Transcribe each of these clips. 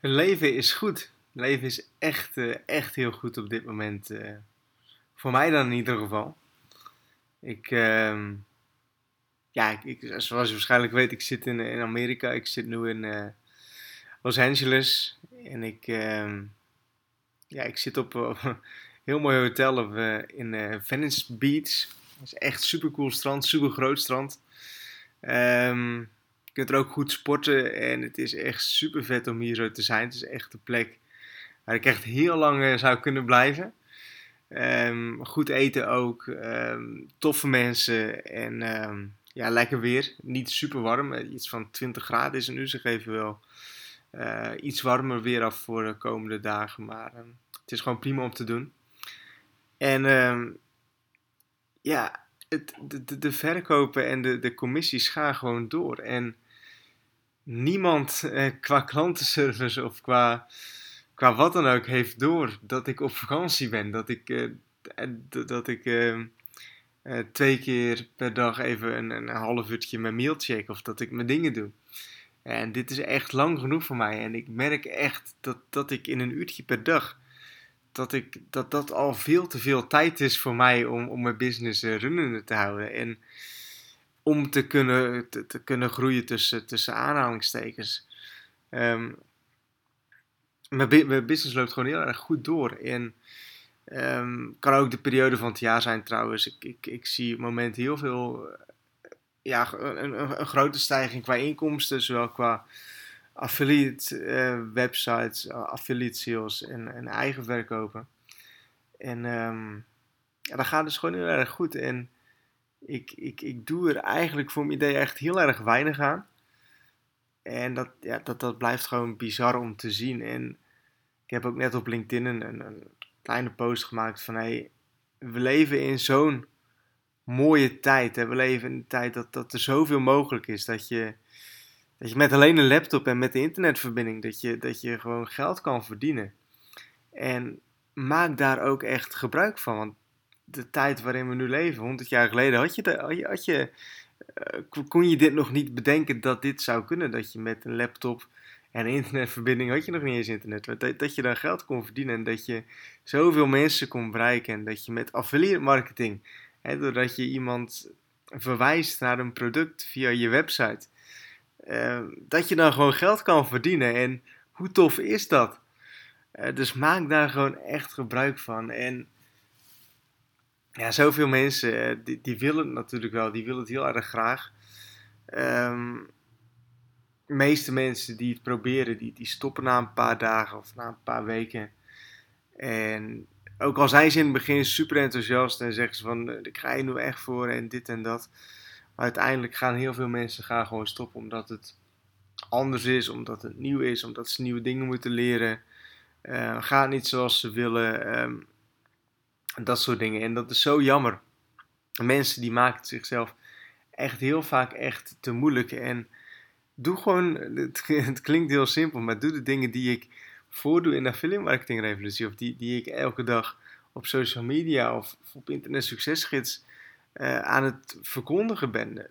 Het leven is goed. Leven is echt, eh, echt heel goed op dit moment. eh. voor mij dan in ieder geval. Ik, ehm, ja, ik, zoals je waarschijnlijk weet, ik zit in, in Amerika. Ik zit nu in eh, Los Angeles. En ik, ehm, ja, ik zit op, een heel mooi hotel in Venice Beach. Dat is echt super cool strand, super groot strand. Ehm, je kunt er ook goed sporten en het is echt super vet om hier zo te zijn. Het is echt een plek waar ik echt heel lang eh, zou kunnen blijven. Ehm, goed eten ook, ehm, toffe mensen en ehm, ja, lekker weer. Niet super warm, eh, iets van 20 graden is het nu. Ze geven wel eh, iets warmer weer af voor de komende dagen, maar het is gewoon prima om te doen. En ja, het, de, de, verkopen en de, de commissies gaan gewoon door. En niemand eh, qua klantenservice of qua, qua wat dan ook heeft door dat ik op vakantie ben. Dat ik, eh, dat ik eh, eh, twee keer per dag even een, een half uurtje mijn mail check of dat ik mijn dingen doe. En dit is echt lang genoeg voor mij. En ik merk echt dat, dat ik in een uurtje per dag dat, ik, dat dat al veel te veel tijd is voor mij om, om mijn business eh, runnende te houden. En om te kunnen, te, kunnen groeien tussen, tussen aanhalingstekens. Ehm, mijn, mijn business loopt gewoon heel erg goed door. En ehm, kan ook de periode van het jaar zijn trouwens. Ik, ik, ik zie op het moment heel veel... eh, Ja, een, een, een grote stijging qua inkomsten, zowel qua affiliate eh, websites, uh, affiliate sales en, en eigen verkopen. En ja, dat gaat dus gewoon heel erg goed. En ik, ik, ik doe er eigenlijk voor mijn idee echt heel erg weinig aan. En dat, ja, dat, dat blijft gewoon bizar om te zien. En ik heb ook net op LinkedIn een, een, een kleine post gemaakt van... Hey, we leven in zo'n mooie tijd. Hè? We leven in een tijd dat, dat er zoveel mogelijk is. Dat je, dat je met alleen een laptop en met de internetverbinding... dat je, dat je gewoon geld kan verdienen. En maak daar ook echt gebruik van. Want de tijd waarin we nu leven, 100 jaar geleden, had je, had je, eh, kon- je dit nog niet bedenken dat dit zou kunnen. Dat je met een laptop en een internetverbinding, had je nog niet eens internet, dat, dat je daar geld kon verdienen en dat je zoveel mensen kon bereiken. En dat je met affiliate marketing, hè, doordat je iemand verwijst naar een product via je website, eh, dat je dan gewoon geld kan verdienen. En hoe tof is dat? Eh, dus maak daar gewoon echt gebruik van. En ja, zoveel mensen, eh, die, die willen het natuurlijk wel, die willen het heel erg graag. Ehm, de meeste mensen die het proberen, die, die stoppen na een paar dagen of na een paar weken. En ook al zijn ze in het begin super enthousiast en zeggen ze van, eh, ik ga je nu echt voor en dit en dat. Uiteindelijk gaan heel veel mensen gaan gewoon stoppen omdat het anders is, omdat het nieuw is, omdat ze nieuwe dingen moeten leren. Eh, gaat niet zoals ze willen. ehm, dat soort dingen. En dat is zo jammer. Mensen die maken het zichzelf echt heel vaak echt te moeilijk. En doe gewoon, het, het klinkt heel simpel, maar doe de dingen die ik voordoe in de affiliate marketing revolutie. Of die, die ik elke dag op social media of, of op internet succesgids eh, aan het verkondigen ben.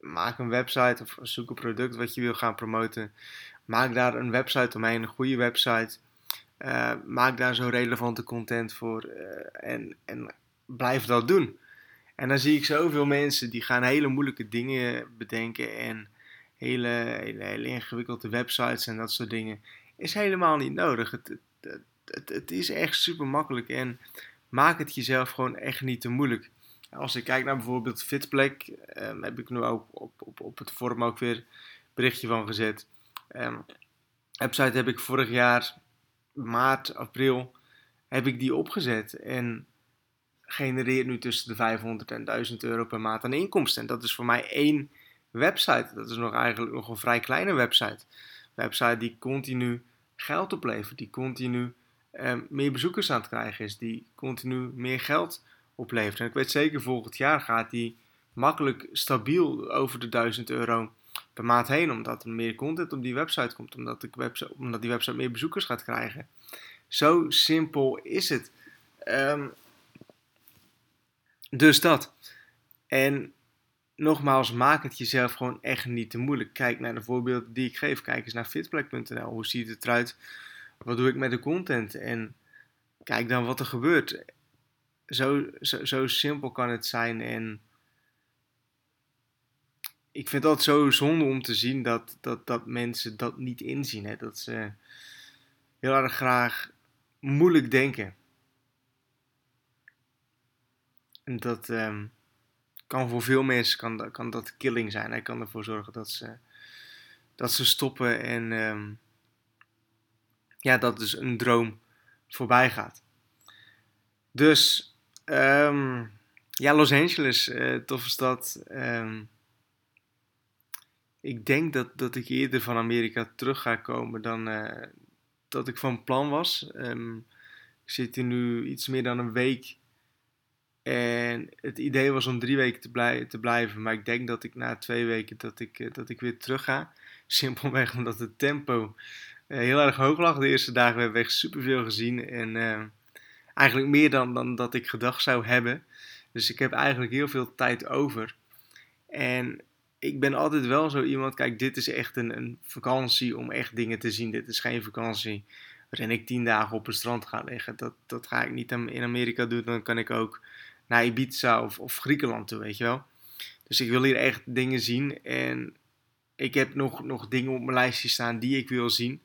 Maak een website of zoek een product wat je wil gaan promoten. Maak daar een website omheen, een goede website. Uh, maak daar zo relevante content voor uh, en, en blijf dat doen. En dan zie ik zoveel mensen die gaan hele moeilijke dingen bedenken en hele, hele, hele ingewikkelde websites en dat soort dingen. Is helemaal niet nodig. Het, het, het, het is echt super makkelijk en maak het jezelf gewoon echt niet te moeilijk. Als ik kijk naar bijvoorbeeld Fitplek, um, heb ik nu ook op, op, op het forum ook weer een berichtje van gezet. Um, website heb ik vorig jaar maart, april heb ik die opgezet en genereert nu tussen de 500 en 1000 euro per maand aan inkomsten. En dat is voor mij één website. Dat is nog eigenlijk nog een vrij kleine website. Website die continu geld oplevert, die continu eh, meer bezoekers aan het krijgen is, die continu meer geld oplevert. En ik weet zeker volgend jaar gaat die makkelijk stabiel over de 1000 euro per maand heen, omdat er meer content op die website komt, omdat, de website, omdat die website meer bezoekers gaat krijgen. Zo simpel is het. Um, dus dat. En nogmaals, maak het jezelf gewoon echt niet te moeilijk. Kijk naar de voorbeelden die ik geef. Kijk eens naar fitplek.nl. Hoe ziet het eruit? Wat doe ik met de content? En kijk dan wat er gebeurt. Zo, zo, zo simpel kan het zijn. En ik vind altijd zo zonde om te zien dat, dat, dat mensen dat niet inzien. Hè? Dat ze heel erg graag moeilijk denken. En dat um, kan voor veel mensen kan, kan dat killing zijn. Hij kan ervoor zorgen dat ze, dat ze stoppen en um, ja, dat dus een droom voorbij gaat. Dus um, ja, Los Angeles, uh, toffe stad. Um, ik denk dat, dat ik eerder van Amerika terug ga komen dan uh, dat ik van plan was. Um, ik zit hier nu iets meer dan een week. En het idee was om drie weken te, te blijven. Maar ik denk dat ik na twee weken dat ik, uh, dat ik weer terug ga. Simpelweg omdat het tempo heel erg hoog lag. De eerste dagen hebben we echt superveel gezien. En eigenlijk meer dan, dan dat ik gedacht zou hebben. Dus ik heb eigenlijk heel veel tijd over. En ik ben altijd wel zo iemand, kijk, dit is echt een, een vakantie om echt dingen te zien. Dit is geen vakantie waarin ik tien dagen op het strand ga liggen. Dat, dat ga ik niet in Amerika doen. Dan kan ik ook naar Ibiza of, of Griekenland toe, weet je wel. Dus ik wil hier echt dingen zien. En ik heb nog, nog dingen op mijn lijstje staan die ik wil zien.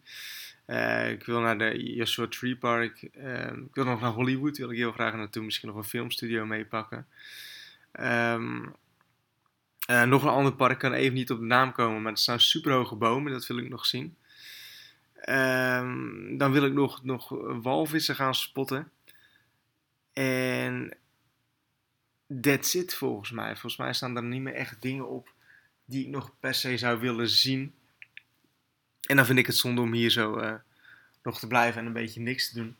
Uh, ik wil naar de Joshua Tree Park. Uh, ik wil nog naar Hollywood. Wil ik heel graag naartoe. Misschien nog een filmstudio meepakken. Um, uh, nog een ander park kan even niet op de naam komen, maar er staan super hoge bomen, dat wil ik nog zien. Um, dan wil ik nog, nog walvissen gaan spotten. En that's it volgens mij. Volgens mij staan er niet meer echt dingen op die ik nog per se zou willen zien. En dan vind ik het zonde om hier zo uh, nog te blijven en een beetje niks te doen.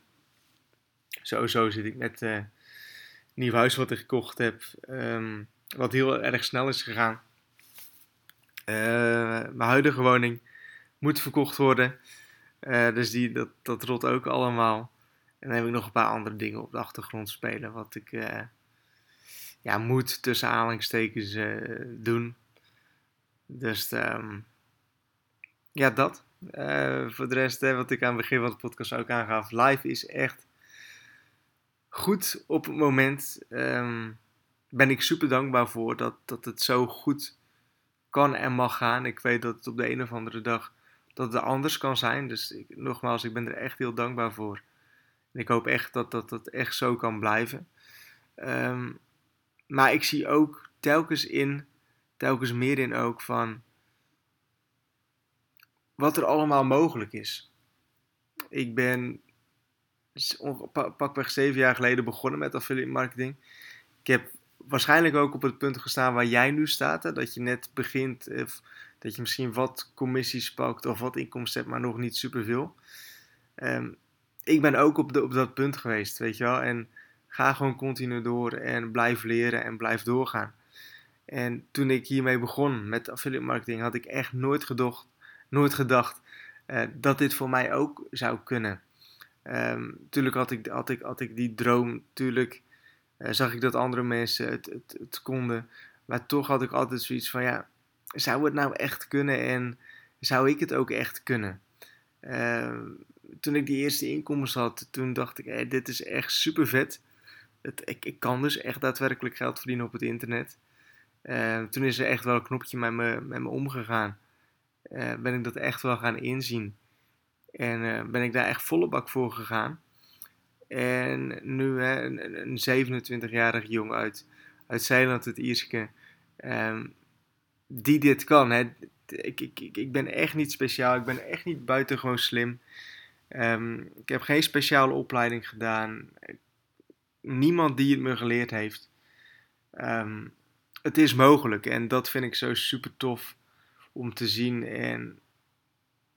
Sowieso zit ik met uh, nieuw huis wat ik gekocht heb. Um, wat heel erg snel is gegaan. Uh, mijn huidige woning moet verkocht worden. Dus die, dat, dat rolt ook allemaal. En dan heb ik nog een paar andere dingen op de achtergrond spelen. Wat ik ja, moet tussen aanhalingstekens doen. Dus um, ja, dat. voor de rest, wat ik aan het begin van de podcast ook aangaf. Live is echt goed op het moment. Um, ben ik super dankbaar voor dat, dat het zo goed kan en mag gaan. Ik weet dat het op de een of andere dag dat het anders kan zijn. Dus ik, nogmaals, ik ben er echt heel dankbaar voor. En ik hoop echt dat dat, dat echt zo kan blijven. Um, maar ik zie ook telkens in, telkens meer in ook van wat er allemaal mogelijk is. Ik ben pakweg zeven jaar geleden begonnen met affiliate marketing. Ik heb waarschijnlijk ook op het punt gestaan waar jij nu staat. Hè? Dat je net begint, of dat je misschien wat commissies pakt of wat inkomsten hebt, maar nog niet superveel. Um, ik ben ook op, de, op dat punt geweest, weet je wel. En ga gewoon continu door en blijf leren en blijf doorgaan. En toen ik hiermee begon met affiliate marketing, had ik echt nooit gedacht, nooit gedacht uh, dat dit voor mij ook zou kunnen. Um, tuurlijk had ik, had, ik, had ik die droom, tuurlijk uh, zag ik dat andere mensen het, het, het, konden. Maar toch had ik altijd zoiets van, ja, zou het nou echt kunnen en zou ik het ook echt kunnen? Uh, toen ik die eerste inkomens had, toen dacht ik, dit is echt super vet. Het, ik, ik kan dus echt daadwerkelijk geld verdienen op het internet. Uh, toen is er echt wel een knopje met me, met me omgegaan. Uh, ben ik dat echt wel gaan inzien. En ben ik daar echt volle bak voor gegaan. En nu hè, een, een 27-jarig jong uit, uit Zeeland, het Ierske, um, die dit kan. Hè. Ik, ik, ik ben echt niet speciaal, ik ben echt niet buitengewoon slim. Um, ik heb geen speciale opleiding gedaan. Niemand die het me geleerd heeft. Um, het is mogelijk en dat vind ik zo super tof om te zien. En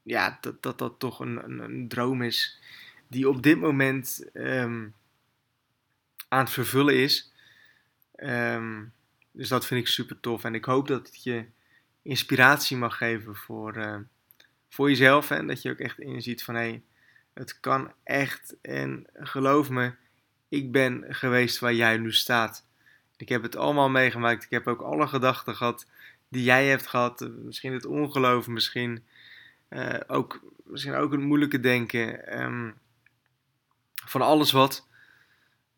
ja, dat dat, dat toch een, een, droom is die op dit moment um, aan het vervullen is. Um, dus dat vind ik super tof. En ik hoop dat het je inspiratie mag geven voor, uh, voor jezelf. En dat je ook echt inziet van hé, hey, het kan echt. En geloof me, ik ben geweest waar jij nu staat. Ik heb het allemaal meegemaakt. Ik heb ook alle gedachten gehad die jij hebt gehad. Misschien het ongeloof, misschien, uh, ook, misschien ook het moeilijke denken. Um, van alles wat.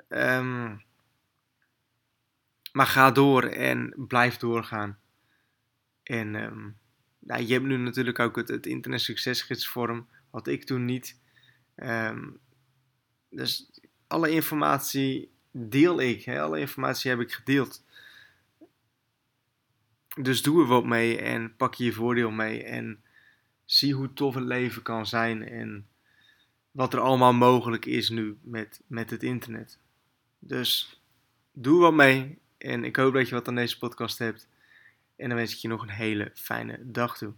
Um, maar ga door en blijf doorgaan. En um, nou, je hebt nu natuurlijk ook het, het internet succesgidsvorm. Had ik toen niet. Dus alle informatie deel ik. Alle informatie heb ik gedeeld. Dus doe er wat mee en pak je voordeel mee. En zie hoe tof het leven kan zijn. En wat er allemaal mogelijk is nu met, met het internet. Dus doe wat mee. En ik hoop dat je wat aan deze podcast hebt. En dan wens ik je nog een hele fijne dag toe.